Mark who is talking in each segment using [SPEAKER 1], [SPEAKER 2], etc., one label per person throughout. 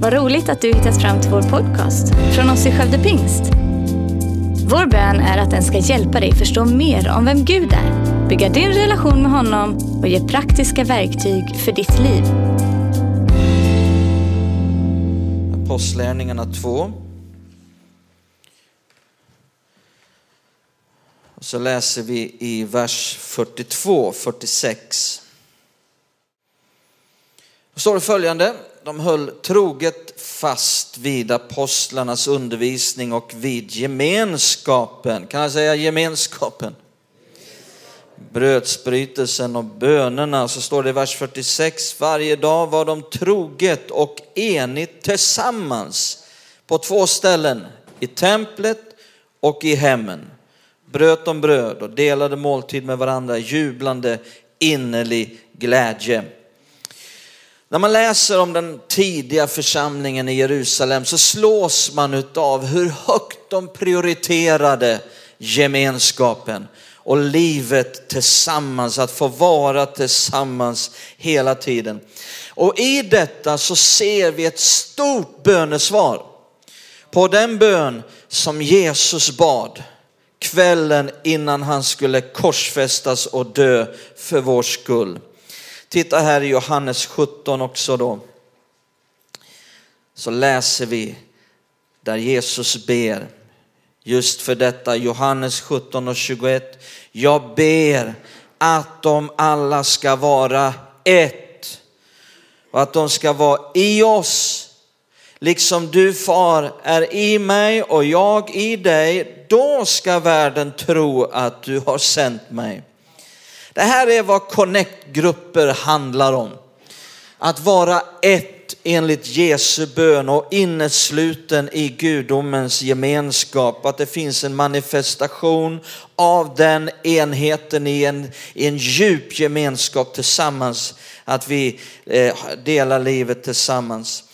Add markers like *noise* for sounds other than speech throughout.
[SPEAKER 1] Vad roligt att du hittat fram till vår podcast från oss i Skövde Pingst. Vår bön är att den ska hjälpa dig förstå mer om vem Gud är, bygga din relation med honom och ge praktiska verktyg för ditt liv.
[SPEAKER 2] Apostlärningarna 2. Och så läser vi i vers 42, 46. Då står det följande. De höll troget fast vid apostlarnas undervisning och vid gemenskapen. Kan jag säga gemenskapen? Brödsbrytelsen och bönerna. Så står det i vers 46. Varje dag var de troget och enigt tillsammans på två ställen. I templet och i hemmen. Bröt de bröd och delade måltid med varandra jublande innerlig glädje. När man läser om den tidiga församlingen i Jerusalem så slås man av hur högt de prioriterade gemenskapen och livet tillsammans, att få vara tillsammans hela tiden. Och i detta så ser vi ett stort bönesvar på den bön som Jesus bad kvällen innan han skulle korsfästas och dö för vår skull. Titta här i Johannes 17 också då. Så läser vi där Jesus ber just för detta. Johannes 17 och 21. Jag ber att de alla ska vara ett och att de ska vara i oss. Liksom du far är i mig och jag i dig, då ska världen tro att du har sänt mig. Det här är vad connect-grupper handlar om. Att vara ett enligt Jesu bön och innesluten i gudomens gemenskap. Att det finns en manifestation av den enheten i en, i en djup gemenskap tillsammans. Att vi eh, delar livet tillsammans.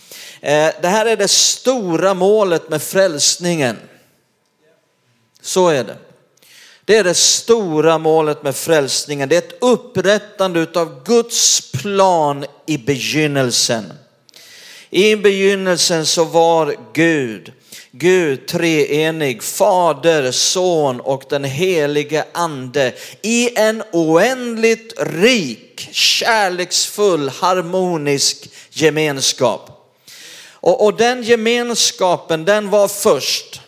[SPEAKER 2] Eh, det här är det stora målet med frälsningen. Så är det. Det är det stora målet med frälsningen. Det är ett upprättande av Guds plan i begynnelsen. I begynnelsen så var Gud, Gud treenig, Fader, Son och den helige Ande i en oändligt rik, kärleksfull, harmonisk gemenskap. Och, och den gemenskapen, den var först.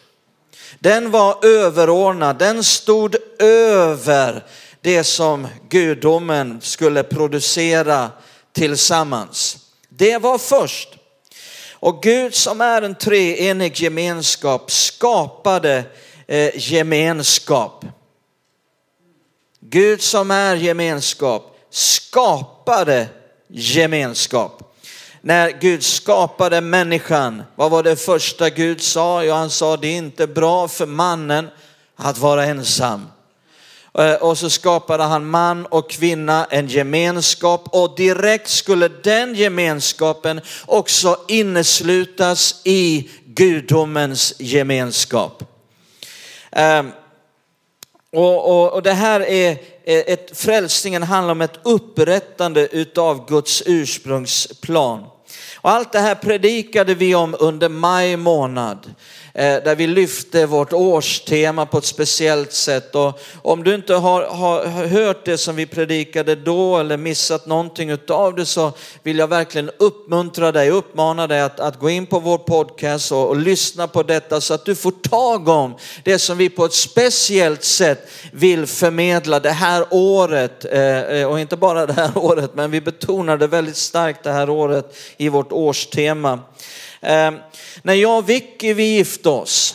[SPEAKER 2] Den var överordnad, den stod över det som gudomen skulle producera tillsammans. Det var först. Och Gud som är en treenig gemenskap skapade eh, gemenskap. Gud som är gemenskap skapade gemenskap när Gud skapade människan, vad var det första Gud sa? Ja, han sa det är inte bra för mannen att vara ensam. Eh, och så skapade han man och kvinna, en gemenskap och direkt skulle den gemenskapen också inneslutas i gudomens gemenskap. Ehm, och, och, och det här är ett, frälsningen handlar om ett upprättande utav Guds ursprungsplan. Och allt det här predikade vi om under maj månad. Eh, där vi lyfte vårt årstema på ett speciellt sätt. Och om du inte har, har hört det som vi predikade då eller missat någonting utav det så vill jag verkligen uppmuntra dig, uppmana dig att, att gå in på vår podcast och, och lyssna på detta så att du får tag om det som vi på ett speciellt sätt vill förmedla det här året. Eh, eh och inte bara det här året, men vi betonar det väldigt starkt det här året i vårt årstema. Eh, när jag och Vicky vi gifte oss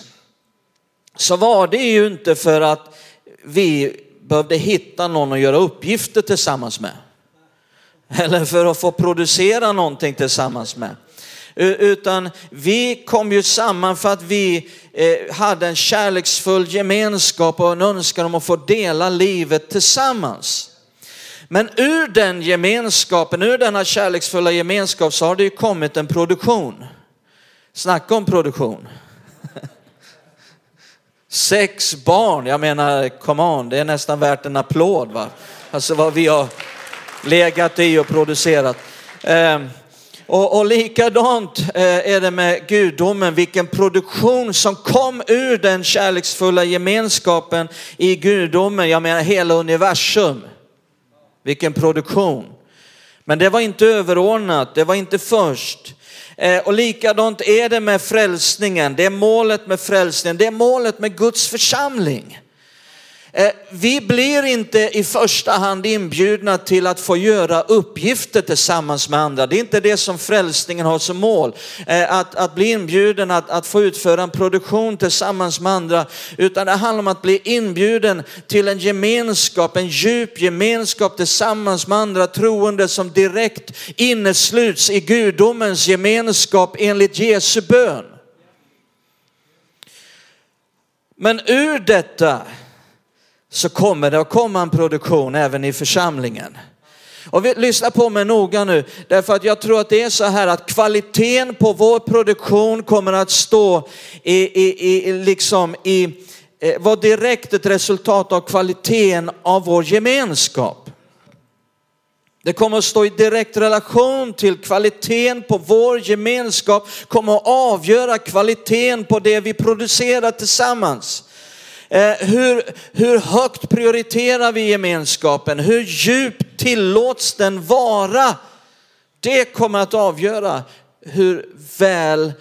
[SPEAKER 2] så var det ju inte för att vi behövde hitta någon att göra uppgifter tillsammans med. Eller för att få producera någonting tillsammans med. Utan vi kom ju samman för att vi eh, hade en kärleksfull gemenskap och en önskan om att få dela livet tillsammans. Men ur den gemenskapen, ur denna kärleksfulla gemenskap så har det ju kommit en produktion. Snacka om produktion. Sex barn, jag menar come on, det är nästan värt en applåd. Va? Alltså vad vi har legat i och producerat. Ehm, Och, och likadant eh, är det med gudomen, vilken produktion som kom ur den kärleksfulla gemenskapen i gudomen, jag menar hela universum. Vilken produktion. Men det var inte överordnat, det var inte först. Eh, och likadant är det med frälsningen, det är målet med frälsningen, det är målet med Guds församling. Eh, vi blir inte i första hand inbjudna till att få göra uppgifter tillsammans med andra. Det är inte det som frälsningen har som mål. Eh, att, att bli inbjuden att, att få utföra en produktion tillsammans med andra. Utan det handlar om att bli inbjuden till en gemenskap, en djup gemenskap tillsammans med andra troende som direkt innesluts i gudomens gemenskap enligt Jesu bön. Men ur detta så kommer det att komma en produktion även i församlingen. Och vi, lyssna på mig noga nu, därför att jag tror att det är så här att kvaliteten på vår produktion kommer att stå i, i, i liksom i, eh, vara direkt ett resultat av kvaliteten av vår gemenskap. Det kommer att stå i direkt relation till kvaliteten på vår gemenskap, kommer att avgöra kvaliteten på det vi producerar tillsammans. Eh, hur, hur högt prioriterar vi gemenskapen? Hur djupt tillåts den vara? Det kommer att avgöra hur väl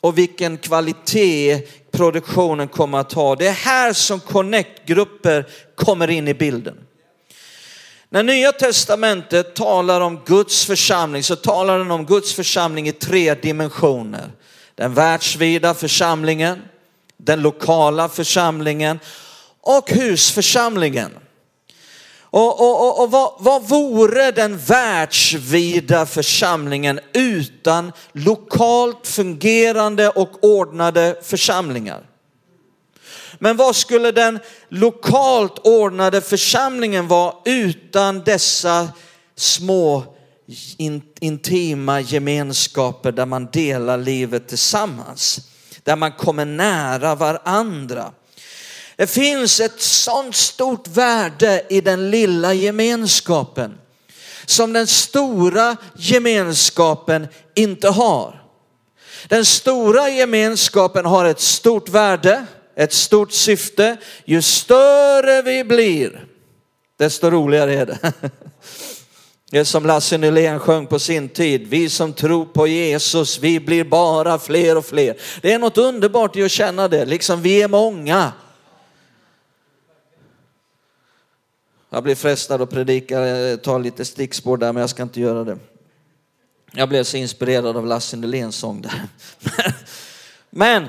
[SPEAKER 2] och vilken kvalitet produktionen kommer att ha. Det är här som connect-grupper kommer in i bilden. När nya testamentet talar om Guds församling så talar den om Guds församling i tre dimensioner. Den världsvida församlingen, den lokala församlingen och husförsamlingen. Och, och, och, och vad, vad vore den världsvida församlingen utan lokalt fungerande och ordnade församlingar? Men vad skulle den lokalt ordnade församlingen vara utan dessa små intima gemenskaper där man delar livet tillsammans? Där man kommer nära varandra. Det finns ett sånt stort värde i den lilla gemenskapen som den stora gemenskapen inte har. Den stora gemenskapen har ett stort värde, ett stort syfte. Ju större vi blir, desto roligare är det. *laughs* Det är som Lasse Nylén sjöng på sin tid. Vi som tror på Jesus, vi blir bara fler och fler. Det är något underbart i att känna det, liksom vi är många. Jag blir frestad att predika, ta lite stickspår där, men jag ska inte göra det. Jag blev så inspirerad av Lasse Nyléns sång där. *laughs* Men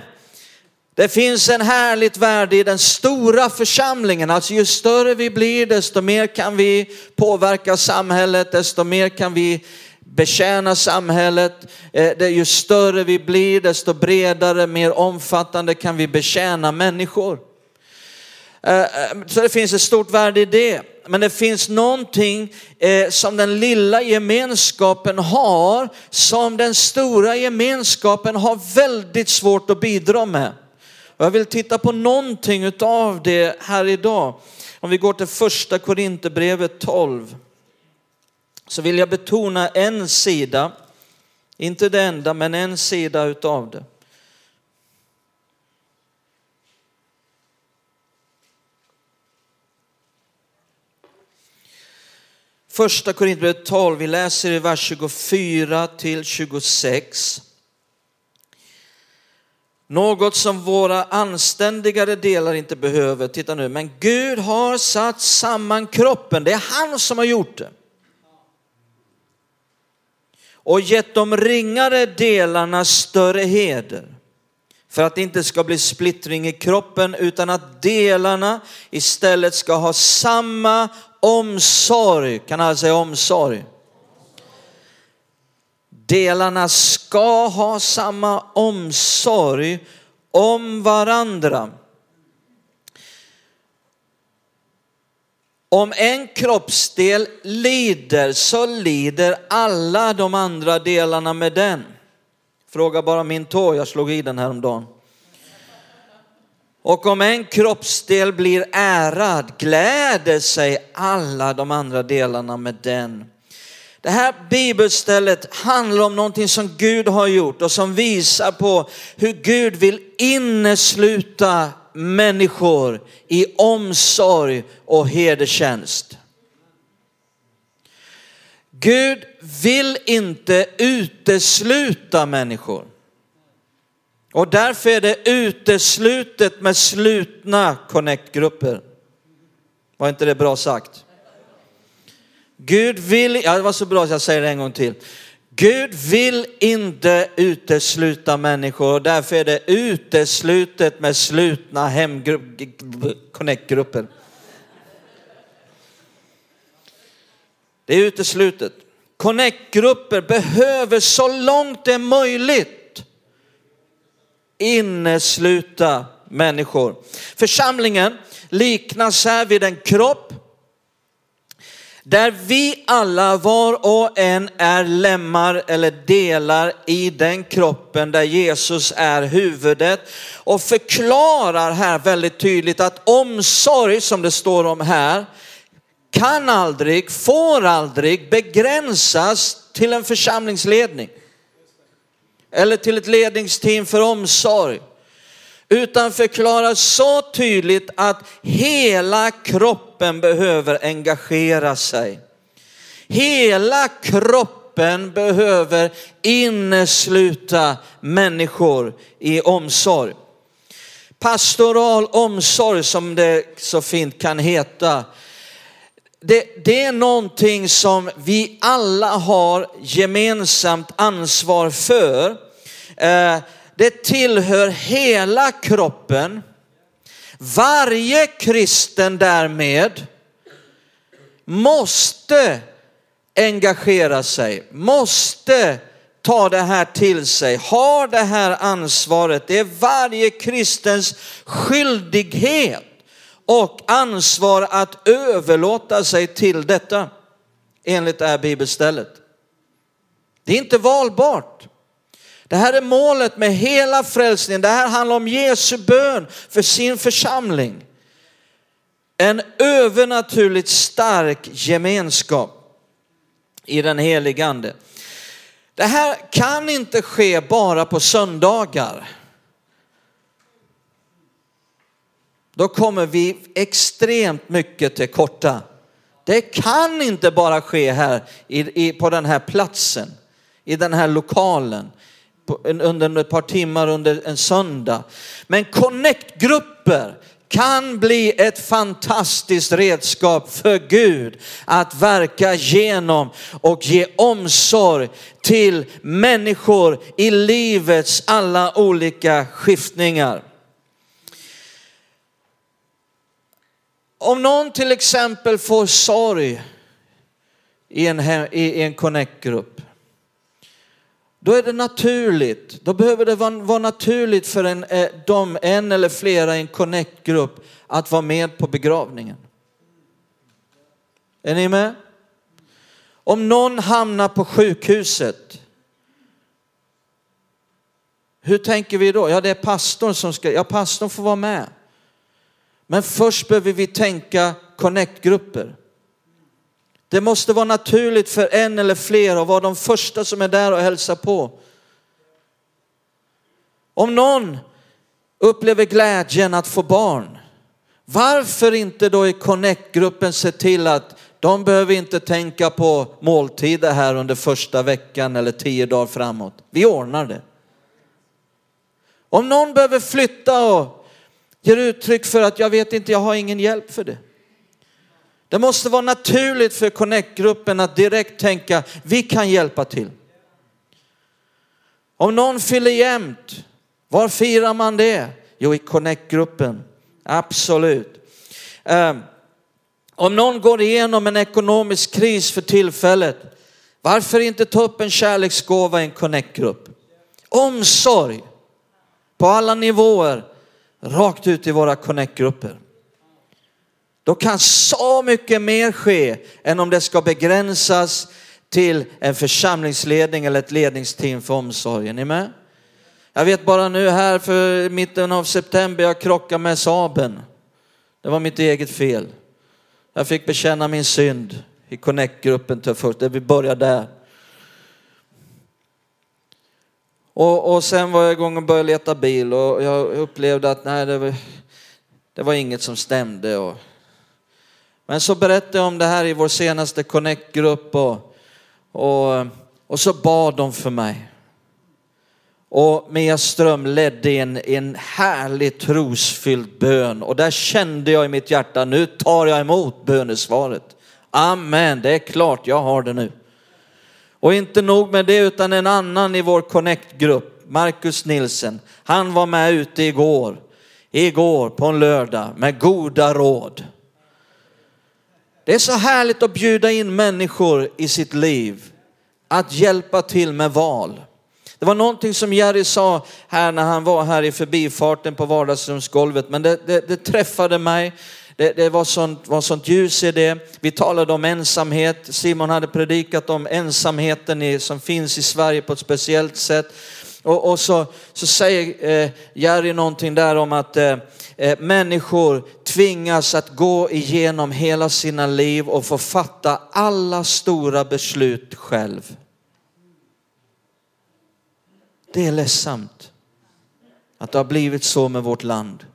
[SPEAKER 2] det finns en härligt värde i den stora församlingen. Alltså ju större vi blir, desto mer kan vi påverka samhället, desto mer kan vi betjäna samhället. Eh, ju större vi blir, desto bredare, mer omfattande kan vi betjäna människor. Eh, eh, så det finns ett stort värde i det. Men det finns någonting som den lilla gemenskapen har, som den stora gemenskapen har väldigt svårt att bidra med. Och jag vill titta på någonting av det här idag. Om vi går till första Korinthierbrevet 12 så vill jag betona en sida, inte det enda, men en sida utav det. Första Korinthierbrevet 12, vi läser i vers 24 till 26. Något som våra anständigare delar inte behöver. Titta nu, men Gud har satt samman kroppen. Det är han som har gjort det. Och gett de ringare delarna större heder. För att det inte ska bli splittring i kroppen utan att delarna istället ska ha samma omsorg. Kan alla säga omsorg? Delarna ska ha samma omsorg om varandra. Om en kroppsdel lider så lider alla de andra delarna med den. Fråga bara min tå, jag slog i den häromdagen. Och om en kroppsdel blir ärad gläder sig alla de andra delarna med den. Det här bibelstället handlar om någonting som Gud har gjort och som visar på hur Gud vill innesluta människor i omsorg och hedertjänst. Gud vill inte utesluta människor. Och därför är det uteslutet med slutna connect-grupper. Var inte det bra sagt? Gud vill, ja det var så bra att jag säger det en gång till. Gud vill inte utesluta människor och därför är det uteslutet med slutna hemgrupper. Det är uteslutet. Connect-grupper behöver så långt det är möjligt innesluta människor. Församlingen liknas här vid en kropp där vi alla var och en är lemmar eller delar i den kroppen där Jesus är huvudet och förklarar här väldigt tydligt att omsorg som det står om här kan aldrig, får aldrig begränsas till en församlingsledning eller till ett ledningsteam för omsorg utan förklarar så tydligt att hela kroppen behöver engagera sig. Hela kroppen behöver innesluta människor i omsorg. Pastoral omsorg som det så fint kan heta. Det, det, är någonting som vi alla har gemensamt ansvar för. Eh, det tillhör hela kroppen. Varje kristen därmed måste engagera sig, måste ta det här till sig, har det här ansvaret. Det är varje kristens skyldighet och ansvar att överlåta sig till detta enligt det här bibelstället. Det är inte valbart. Det här är målet med hela frälsningen. Det här handlar om Jesu bön för sin församling. En övernaturligt stark gemenskap i den helige ande. Det här kan inte ske bara på söndagar. Då kommer vi extremt mycket till korta. Det kan inte bara ske här i, i, på den här platsen, i den här lokalen under ett par timmar under en söndag. Men connect-grupper kan bli ett fantastiskt redskap för Gud att verka genom och ge omsorg till människor i livets alla olika skiftningar. Om någon till exempel får sorg i en, i en connect-grupp då är det naturligt, då behöver det vara, naturligt för en, eh, de, en eller flera i en connect-grupp att vara med på begravningen. Är ni med? Om någon hamnar på sjukhuset, hur tänker vi då? Ja, det är pastorn som ska, ja pastorn får vara med. Men först behöver vi tänka connect-grupper. Det måste vara naturligt för en eller flera att vara de första som är där och hälsar på. Om någon upplever glädjen att få barn, varför inte då i Connect-gruppen se till att de behöver inte tänka på måltider här under första veckan eller tio dagar framåt. Vi ordnar det. Om någon behöver flytta och ger uttryck för att jag vet inte, jag har ingen hjälp för det. Det måste vara naturligt för Connect-gruppen att direkt tänka, vi kan hjälpa till. Om någon fyller jämnt, var firar man det? Jo, i Connect-gruppen. Absolut. Ehm, om någon går igenom en ekonomisk kris för tillfället, varför inte ta upp en kärleksgåva i en Connect-grupp? Omsorg på alla nivåer, rakt ut i våra Connect-grupper. Då kan så mycket mer ske än om det ska begränsas till en församlingsledning eller ett ledningsteam för omsorgen. Är ni med? Jag vet bara nu här för mitten av september, jag krockade med Saben. Det var mitt eget fel. Jag fick bekänna min synd i Connect-gruppen till först, där vi börjar där. Och, och sen var jag igång och började leta bil och jag upplevde att nej, det var, det var inget som stämde. Och, men så berättade jag om det här i vår senaste Connect-grupp och, och, och så bad de för mig. Och Mia Ström ledde en, en härlig trosfylld bön och där kände jag i mitt hjärta, nu tar jag emot bönesvaret. Amen, det är klart jag har det nu. Och inte nog med det utan en annan i vår Connect-grupp, Marcus Nilsen, han var med ute igår, igår på en lördag med goda råd. Det är så härligt att bjuda in människor i sitt liv att hjälpa till med val. Det var någonting som Jerry sa här när han var här i förbifarten på vardagsrumsgolvet, men det, det, det träffade mig. Det, det, var, sånt, var sånt ljus i det. Vi talade om ensamhet. Simon hade predikat om ensamheten i, som finns i Sverige på ett speciellt sätt. Och, och så, så säger eh, Jerry någonting där om att eh, eh, människor tvingas att gå igenom hela sina liv och få fatta alla stora beslut själv. Det är ledsamt att det har blivit så med vårt land.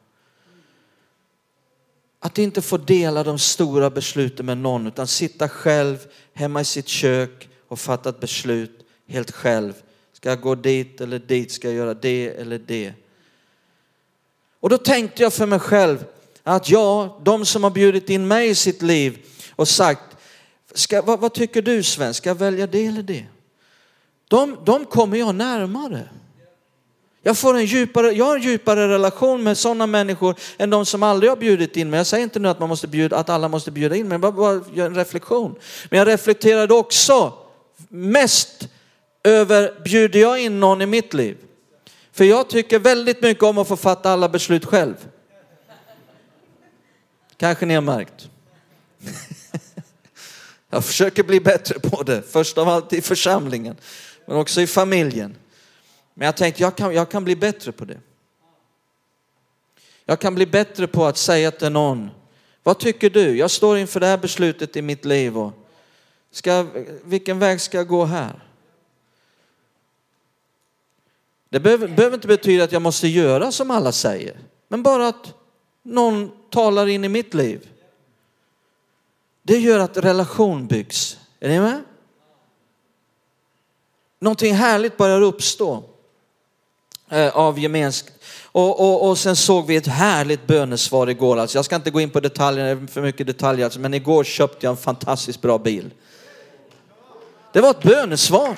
[SPEAKER 2] Att inte få dela de stora besluten med någon utan sitta själv hemma i sitt kök och fatta ett beslut helt själv. Ska jag gå dit eller dit? Ska jag göra det eller det? Och då tänkte jag för mig själv att ja, de som har bjudit in mig i sitt liv och sagt, ska, vad, vad tycker du Sven, ska jag välja det eller det? De, de kommer jag närmare. Jag, får en djupare, jag har en djupare relation med sådana människor än de som aldrig har bjudit in mig. Jag säger inte nu att, man måste bjuda, att alla måste bjuda in mig, jag bara, bara gör en reflektion. Men jag reflekterade också mest över, bjuder jag in någon i mitt liv? För jag tycker väldigt mycket om att få fatta alla beslut själv. Kanske ni har märkt. *laughs* Jag försöker bli bättre på det, först av allt i församlingen, men också i familjen. Men jag tänkte, jag kan, jag kan bli bättre på det. Jag kan bli bättre på att säga till någon, vad tycker du? Jag står inför det här beslutet i mitt liv och ska, vilken väg ska jag gå här? Det behöver, behöver inte betyda att jag måste göra som alla säger, men bara att någon talar in i mitt liv. Det gör att relation byggs. Är ni med? Någonting härligt börjar uppstå eh, av gemenskap. Och, och, och sen såg vi ett härligt bönesvar igår. Alltså jag ska inte gå in på detaljer, för mycket detaljer, alltså, men igår köpte jag en fantastiskt bra bil. Det var ett bönesvar.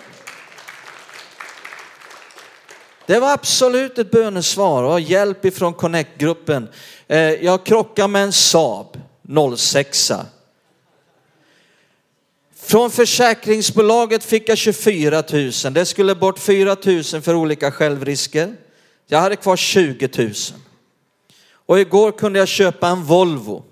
[SPEAKER 2] Det var absolut ett bönesvar och hjälp ifrån Connect-gruppen. Eh, jag krockade med en Saab 06. Från försäkringsbolaget fick jag 24 000. Det skulle bort 4 000 för olika självrisker. Jag hade kvar 20 000. Och igår kunde jag köpa en Volvo.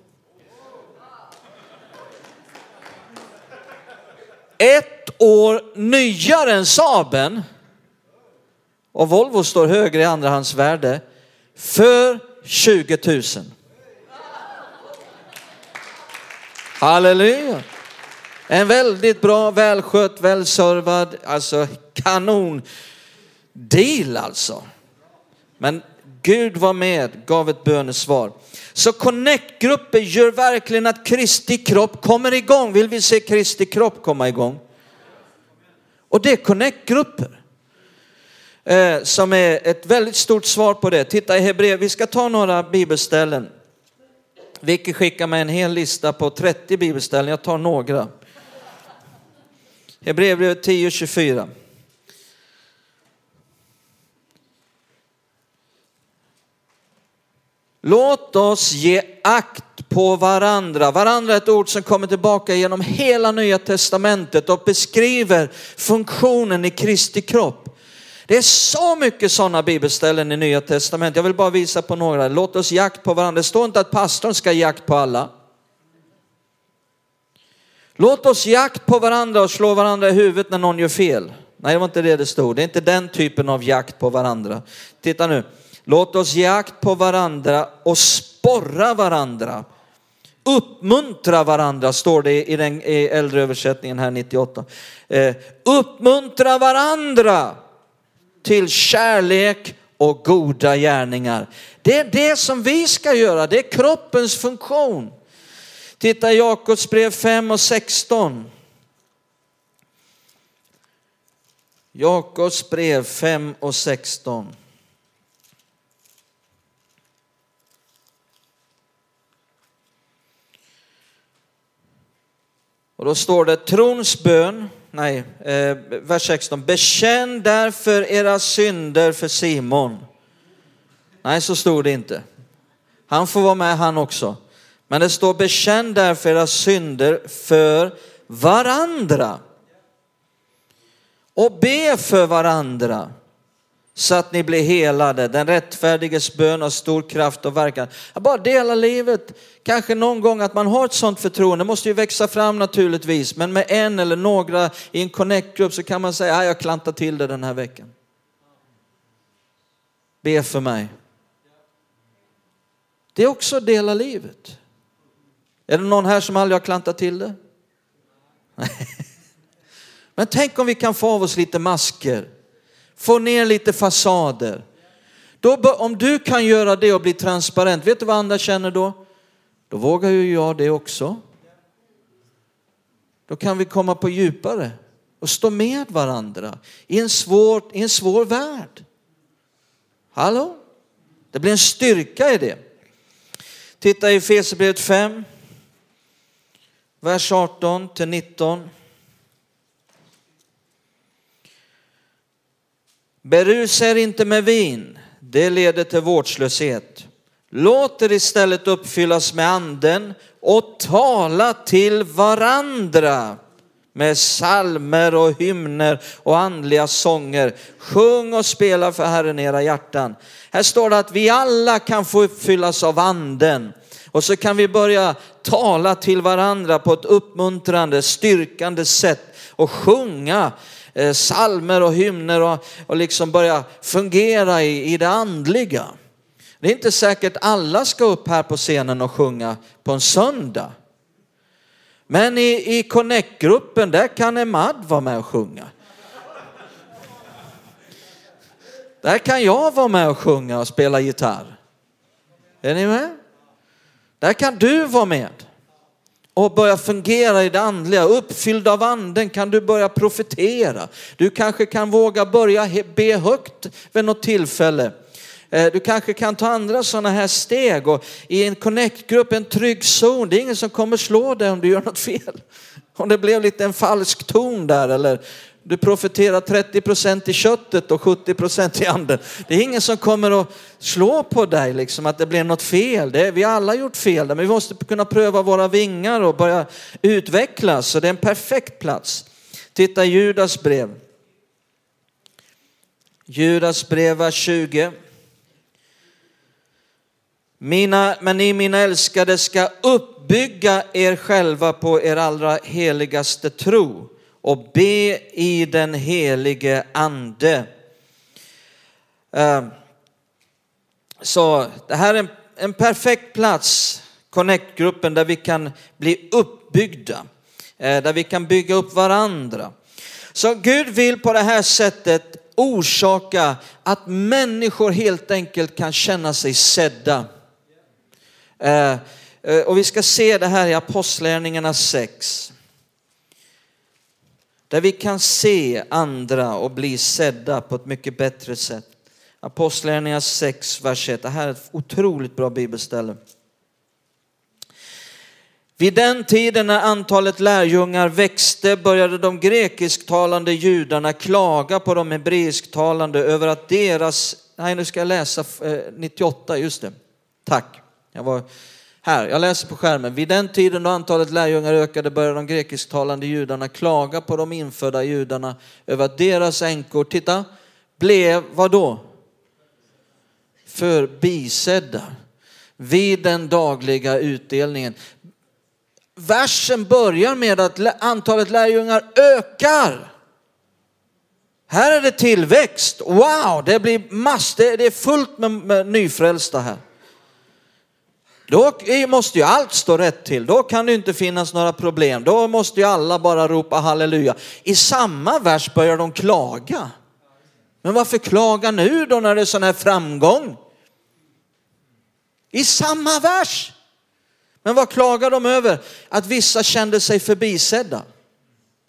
[SPEAKER 2] Ett år nyare än Saaben och Volvo står högre i andrahandsvärde för 20 000. Halleluja. En väldigt bra, välskött, välservad, alltså kanon deal alltså. Men Gud var med, gav ett bönesvar. Så connect-grupper gör verkligen att Kristi kropp kommer igång. Vill vi se Kristi kropp komma igång? Och det är connect-grupper eh, som är ett väldigt stort svar på det. Titta i Hebreer, vi ska ta några bibelställen. Vicky skickar mig en hel lista på 30 bibelställen, jag tar några. Hebreerbrevet 10.24. Låt oss ge akt på varandra. Varandra är ett ord som kommer tillbaka genom hela nya testamentet och beskriver funktionen i Kristi kropp. Det är så mycket sådana bibelställen i nya testamentet. Jag vill bara visa på några. Låt oss jakt på varandra. Det står inte att pastorn ska jakt på alla. Låt oss jakt på varandra och slå varandra i huvudet när någon gör fel. Nej, det var inte det det stod. Det är inte den typen av jakt på varandra. Titta nu. Låt oss jakt på varandra och sporra varandra. uppmuntra varandra, står det i den i äldre översättningen här 98. Eh, uppmuntra varandra till kärlek och goda gärningar. Det är det som vi ska göra, det är kroppens funktion. Titta i Jakobs brev 5 och 16. Jakobs brev 5 och 16. Och då står det trons bön, nej, eh, vers 16. Bekänn därför era synder för Simon. Nej, så stod det inte. Han får vara med han också. Men det står bekänn därför era synder för varandra. Och be för varandra så att ni blir helade. Den rättfärdiges bön har stor kraft och verkan. Att bara dela livet, kanske någon gång att man har ett sånt förtroende, det måste ju växa fram naturligtvis, men med en eller några i en connect-grupp så kan man säga, jag klantar till det den här veckan. Be för mig. Det är också att dela livet. Är det någon här som aldrig har klantat till det? *laughs* Men tänk om vi kan få av oss lite masker få ner lite fasader. Då, om du kan göra det och bli transparent, vet du vad andra känner då? Då vågar ju jag det också. Då kan vi komma på djupare och stå med varandra i en svår, i en svår värld. Hallå? Det blir en styrka i det. Titta i Efesierbrevet 5, vers 18 till 19. Berusa er inte med vin, det leder till vårdslöshet. Låt er istället uppfyllas med anden och tala till varandra med salmer och hymner och andliga sånger. Sjung och spela för Herren era hjärtan. Här står det att vi alla kan få uppfyllas av anden. Och så kan vi börja tala till varandra på ett uppmuntrande, styrkande sätt och sjunga Eh, salmer och hymner och, och liksom börja fungera i, i det andliga. Det är inte säkert alla ska upp här på scenen och sjunga på en söndag. Men i, i Connect-gruppen, där kan Emad vara med och sjunga. Där kan jag vara med och sjunga och spela gitarr. Är ni med? Där kan du vara med och börja fungera i det andliga. Uppfylld av anden kan du börja profetera. Du kanske kan våga börja be högt vid något tillfälle. Eh, du kanske kan ta andra sådana här steg och i en connect-grupp, en trygg zon, det är ingen som kommer slå dig om du gör något fel. Om det blev lite en falsk ton där eller du profeterar 30 procent i köttet och 70 procent i anden. Det är ingen som kommer att slå på dig liksom att det blir något fel. Det är, vi har alla gjort fel men vi måste kunna pröva våra vingar och börja utvecklas. Så det är en perfekt plats. Titta Judas brev. Judas brev 20. Mina, men ni mina älskade ska uppbygga er själva på er allra heligaste tro och be i den helige ande. Ehm, så det här är en, en perfekt plats, Connect-gruppen, där vi kan bli uppbyggda, eh, där vi kan bygga upp varandra. Så Gud vill på det här sättet orsaka att människor helt enkelt kan känna sig sedda. Eh, eh, och vi ska se det här i Apostlärningarna 6. Där vi kan se andra och bli sedda på ett mycket bättre sätt. Apostlagärningarna 6, vers 1. Det här är ett otroligt bra bibelställe. Vid den tiden när antalet lärjungar växte började de grekisktalande judarna klaga på de hebreisktalande över att deras, nej nu ska jag läsa eh, 98, just det, tack. Jag var här, jag läser på skärmen. Vid den tiden då antalet lärjungar ökade började de grekisktalande judarna klaga på de infödda judarna över att deras änkor, titta, blev vad då? Förbisedda vid den dagliga utdelningen. Versen börjar med att antalet lärjungar ökar. Här är det tillväxt. Wow, det blir mass, det är fullt med, med nyfrälsta här. Då måste ju allt stå rätt till. Då kan det inte finnas några problem. Då måste ju alla bara ropa halleluja. I samma vers börjar de klaga. Men varför klaga nu då när det är sån här framgång? I samma vers. Men vad klagar de över? Att vissa kände sig förbisedda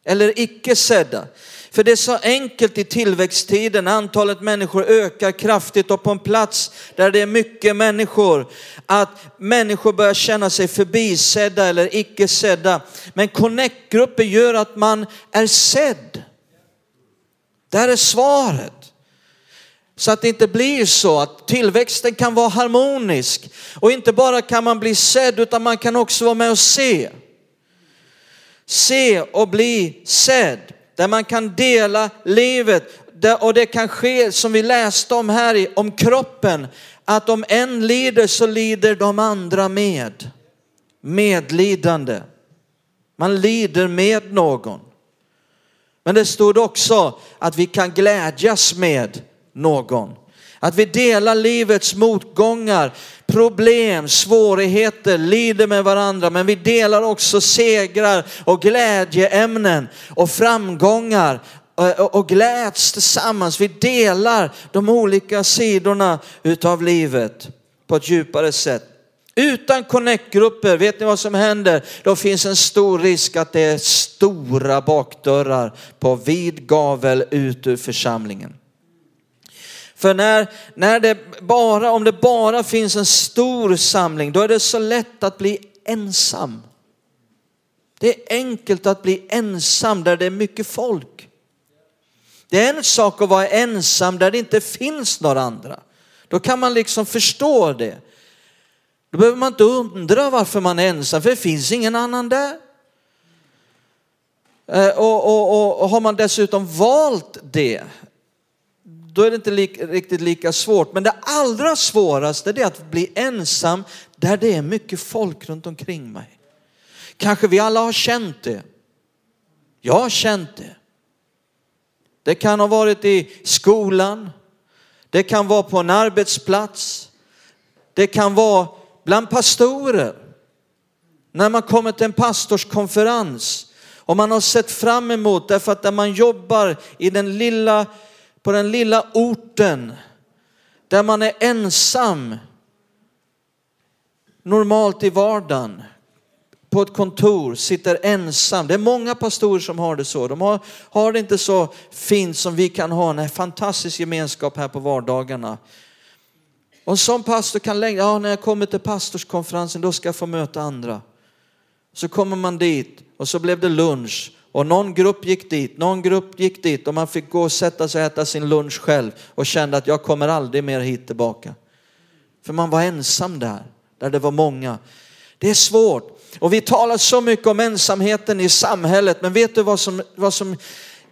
[SPEAKER 2] eller icke sedda. För det är så enkelt i tillväxttiden, antalet människor ökar kraftigt och på en plats där det är mycket människor, att människor börjar känna sig förbisedda eller icke sedda. Men connect-grupper gör att man är sedd. Där är svaret. Så att det inte blir så att tillväxten kan vara harmonisk. Och inte bara kan man bli sedd utan man kan också vara med och se. Se och bli sedd. Där man kan dela livet. Och det kan ske som vi läste om här om kroppen. Att om en lider så lider de andra med. Medlidande. Man lider med någon. Men det stod också att vi kan glädjas med någon. Att vi delar livets motgångar, problem, svårigheter, lider med varandra, men vi delar också segrar och glädjeämnen och framgångar eh, och gläds tillsammans. Vi delar de olika sidorna utav livet på ett djupare sätt. Utan connect-grupper, vet ni vad som händer? Då finns en stor risk att det är stora bakdörrar på vid gavel ut ur församlingen. För när, när det bara, om det bara finns en stor samling, då är det så lätt att bli ensam. Det är enkelt att bli ensam där det är mycket folk. Det är en sak att vara ensam där det inte finns några andra. Då kan man liksom förstå det. Då behöver man inte undra varför man är ensam, för det finns ingen annan där. Eh, och, och, och, och har man dessutom valt det, då är det inte lika, riktigt lika svårt. Men det allra svåraste är att bli ensam där det är mycket folk runt omkring mig. Kanske vi alla har känt det. Jag har känt det. Det kan ha varit i skolan. Det kan vara på en arbetsplats. Det kan vara bland pastorer. När man kommer till en pastorskonferens och man har sett fram emot, därför att där man jobbar i den lilla på den lilla orten där man är ensam normalt i vardagen på ett kontor, sitter ensam. Det är många pastorer som har det så. De har, har det inte så fint som vi kan ha, en fantastisk gemenskap här på vardagarna. Och som pastor kan längta, ja när jag kommer till pastorskonferensen då ska jag få möta andra. Så kommer man dit och så blev det lunch och någon grupp gick dit, någon grupp gick dit och man fick gå och sätta sig och äta sin lunch själv och kände att jag kommer aldrig mer hit tillbaka. För man var ensam där, där det var många. Det är svårt. Och vi talar så mycket om ensamheten i samhället, men vet du vad som, vad som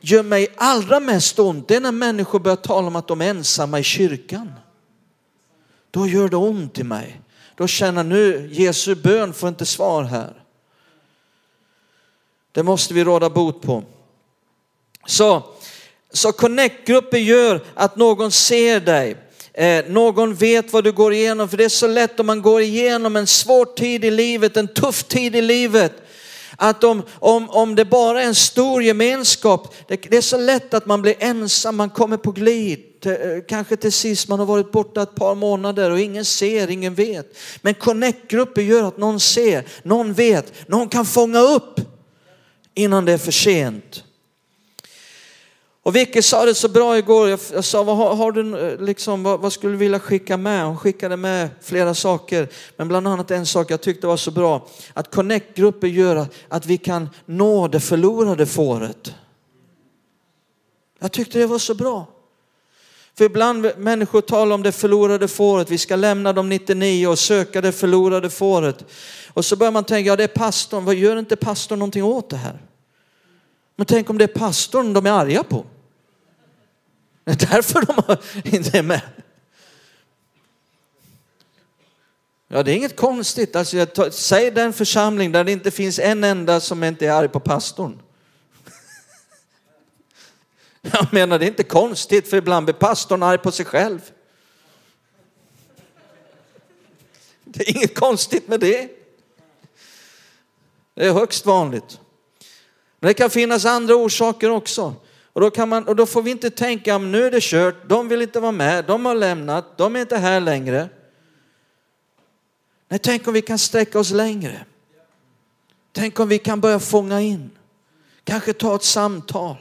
[SPEAKER 2] gör mig allra mest ont? Det är när människor börjar tala om att de är ensamma i kyrkan. Då gör det ont i mig. Då känner jag nu, Jesu bön får inte svar här. Det måste vi råda bot på. Så, så connect-grupper gör att någon ser dig. Eh, någon vet vad du går igenom, för det är så lätt om man går igenom en svår tid i livet, en tuff tid i livet. Att om, om, om det bara är en stor gemenskap, det, det är så lätt att man blir ensam, man kommer på glid. Eh, kanske till sist man har varit borta ett par månader och ingen ser, ingen vet. Men connect-grupper gör att någon ser, någon vet, någon kan fånga upp innan det är för sent. Och Vicky sa det så bra igår, jag, sa vad, har, har, du, eh, liksom, vad, vad, skulle du vilja skicka med? Hon skickade med flera saker, men bland annat en sak jag tyckte var så bra, att connect-grupper gör att vi kan nå det förlorade fåret. Jag tyckte det var så bra. För ibland människor talar om det förlorade fåret, vi ska lämna de 99 och söka det förlorade fåret. Och så börjar man tänka, ja det är pastorn, vad gör inte pastorn någonting åt det här? Men tänk om det är pastorn de är arga på. Det är därför de inte är med. Ja, det är inget konstigt. Alltså, säg den församling där det inte finns en enda som inte är arg på pastorn. *laughs* Jag menar, det är inte konstigt för ibland blir pastorn arg på sig själv. Det är inget konstigt med det. Det är högst vanligt. Men det kan finnas andra orsaker också. Och då, kan man, och då får vi inte tänka, nu är det kört, de vill inte vara med, de har lämnat, de är inte här längre. Nej, tänk om vi kan sträcka oss längre. Tänk om vi kan börja fånga in. Kanske ta ett samtal.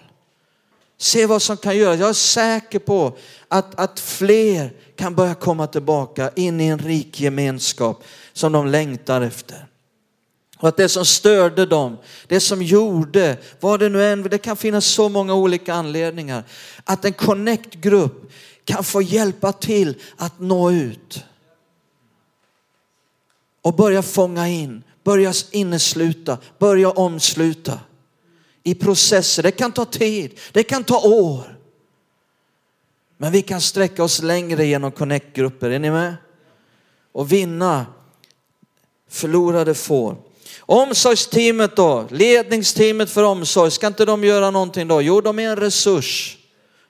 [SPEAKER 2] Se vad som kan göras. Jag är säker på att, att fler kan börja komma tillbaka in i en rik gemenskap som de längtar efter. Och att det som störde dem, det som gjorde, vad det nu än, det kan finnas så många olika anledningar. Att en connect-grupp kan få hjälpa till att nå ut. Och börja fånga in, börja innesluta, börja omsluta. I processer, det kan ta tid, det kan ta år. Men vi kan sträcka oss längre genom connect-grupper, är ni med? Och vinna förlorade får. Omsorgsteamet då, ledningsteamet för omsorg, ska inte de göra någonting då? Jo, de är en resurs.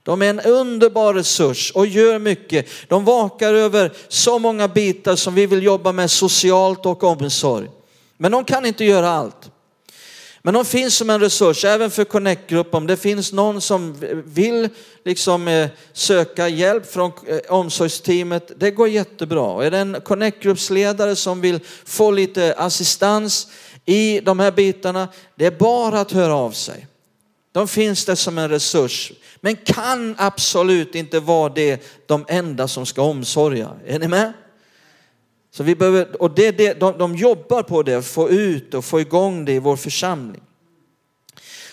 [SPEAKER 2] De är en underbar resurs och gör mycket. De vakar över så många bitar som vi vill jobba med socialt och omsorg. Men de kan inte göra allt. Men de finns som en resurs även för Connect-gruppen. Om det finns någon som vill liksom eh, söka hjälp från eh, omsorgsteamet, det går jättebra. Och är det en Connect-gruppsledare som vill få lite assistans i de här bitarna, det är bara att höra av sig. De finns där som en resurs, men kan absolut inte vara det de enda som ska omsorga. Är ni med? Så vi behöver, och det, det, de, de jobbar på det, få ut och få igång det i vår församling.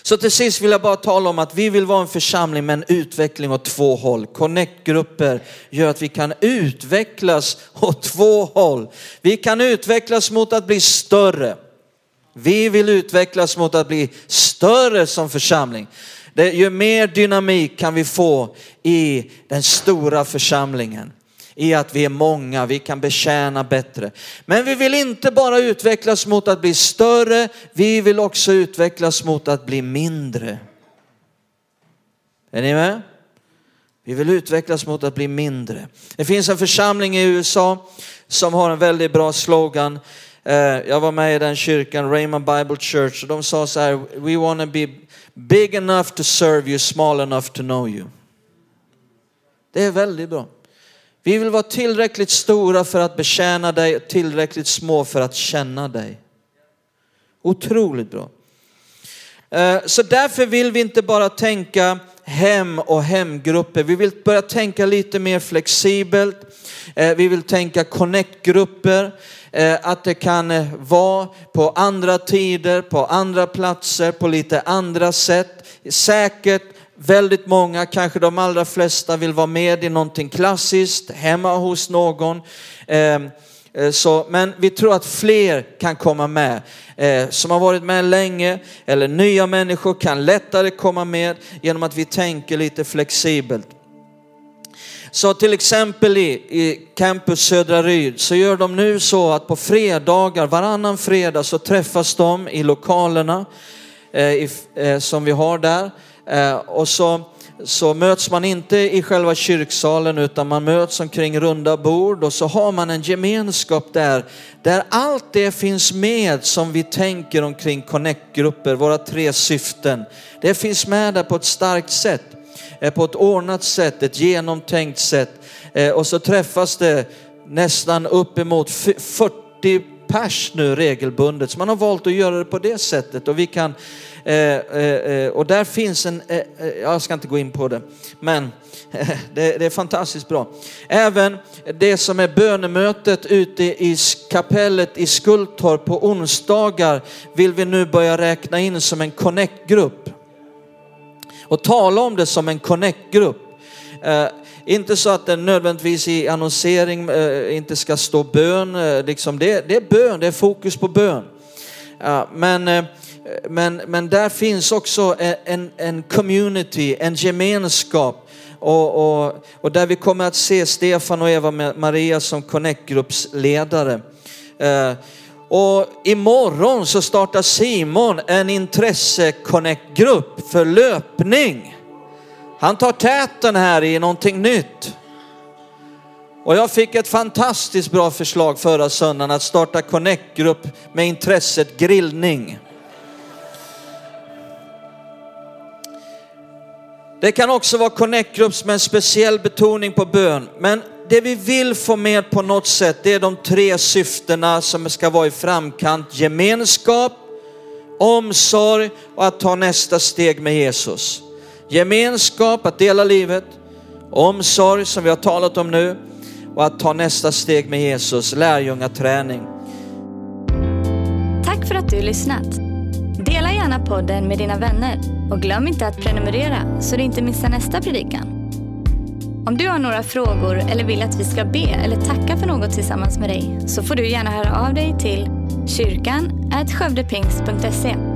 [SPEAKER 2] Så till sist vill jag bara tala om att vi vill vara en församling med en utveckling åt två håll. Connect-grupper gör att vi kan utvecklas åt två håll. Vi kan utvecklas mot att bli större. Vi vill utvecklas mot att bli större som församling. Det, ju mer dynamik kan vi få i den stora församlingen i att vi är många, vi kan betjäna bättre. Men vi vill inte bara utvecklas mot att bli större, vi vill också utvecklas mot att bli mindre. Är ni med? Vi vill utvecklas mot att bli mindre. Det finns en församling i USA som har en väldigt bra slogan. Eh, jag var med i den kyrkan, Raymond Bible Church, och de sa så här, we want to be big enough to serve you, small enough to know you. Det är väldigt bra. Vi vill vara tillräckligt stora för att betjäna dig, tillräckligt små för att känna dig. Otroligt bra. Eh, så därför vill vi inte bara tänka hem och hemgrupper. Vi vill börja tänka lite mer flexibelt. Eh, vi vill tänka connect-grupper. Eh, att det kan eh, vara på andra tider, på andra platser, på lite andra sätt. Säkert Väldigt många, kanske de allra flesta, vill vara med i någonting klassiskt hemma hos någon. Ehm, Eh, så, men vi tror att fler kan komma med eh, som har varit med länge eller nya människor kan lättare komma med genom att vi tänker lite flexibelt. Så till exempel i, i Campus Södra Ryd så gör de nu så att på fredagar, varannan fredag så träffas de i lokalerna eh, i, eh, som vi har där Eh, och så, så möts man inte i själva kyrksalen utan man möts omkring runda bord och så har man en gemenskap där, där allt det finns med som vi tänker omkring connect-grupper, våra tre syften. Det finns med där på ett starkt sätt, eh, på ett ordnat sätt, ett genomtänkt sätt. Eh, och så träffas det nästan uppemot 40 pers nu regelbundet. Så man har valt att göra det på det sättet och vi kan Eh, eh, eh och där finns en, eh, eh, jag ska inte gå in på det, men *laughs* det, det, är fantastiskt bra. Även det som är bönemötet ute i kapellet i Skultorp på onsdagar vill vi nu börja räkna in som en connect-grupp. Och tala om det som en connect-grupp. Inte så att det nödvändigtvis i annonsering eh, inte ska stå bön, eh, liksom det, det är bön, det är fokus på bön. Men eh, men, men där finns också en, en community, en gemenskap och, och, och där vi kommer att se Stefan och Eva Maria som Connect-gruppsledare. Eh, och imorgon så startar Simon en intresse-connect-grupp för löpning. Han tar täten här i någonting nytt. Och jag fick ett fantastiskt bra förslag förra söndagen att starta Connect-grupp med intresset grillning. Det kan också vara Connect-grupp med en speciell betoning på bön. Men det vi vill få med på något sätt, det är de tre syftena som ska vara i framkant. Gemenskap, omsorg och att ta nästa steg med Jesus. Gemenskap, att dela livet, omsorg som vi har talat om nu och att ta nästa steg med Jesus, lärjungaträning.
[SPEAKER 1] Tack för att du lyssnat. Dela gärna podden med dina vänner och glöm inte att prenumerera så du inte missar nästa predikan. Om du har några frågor eller vill att vi ska be eller tacka för något tillsammans med dig så får du gärna höra av dig till kyrkan skövdepingst.se.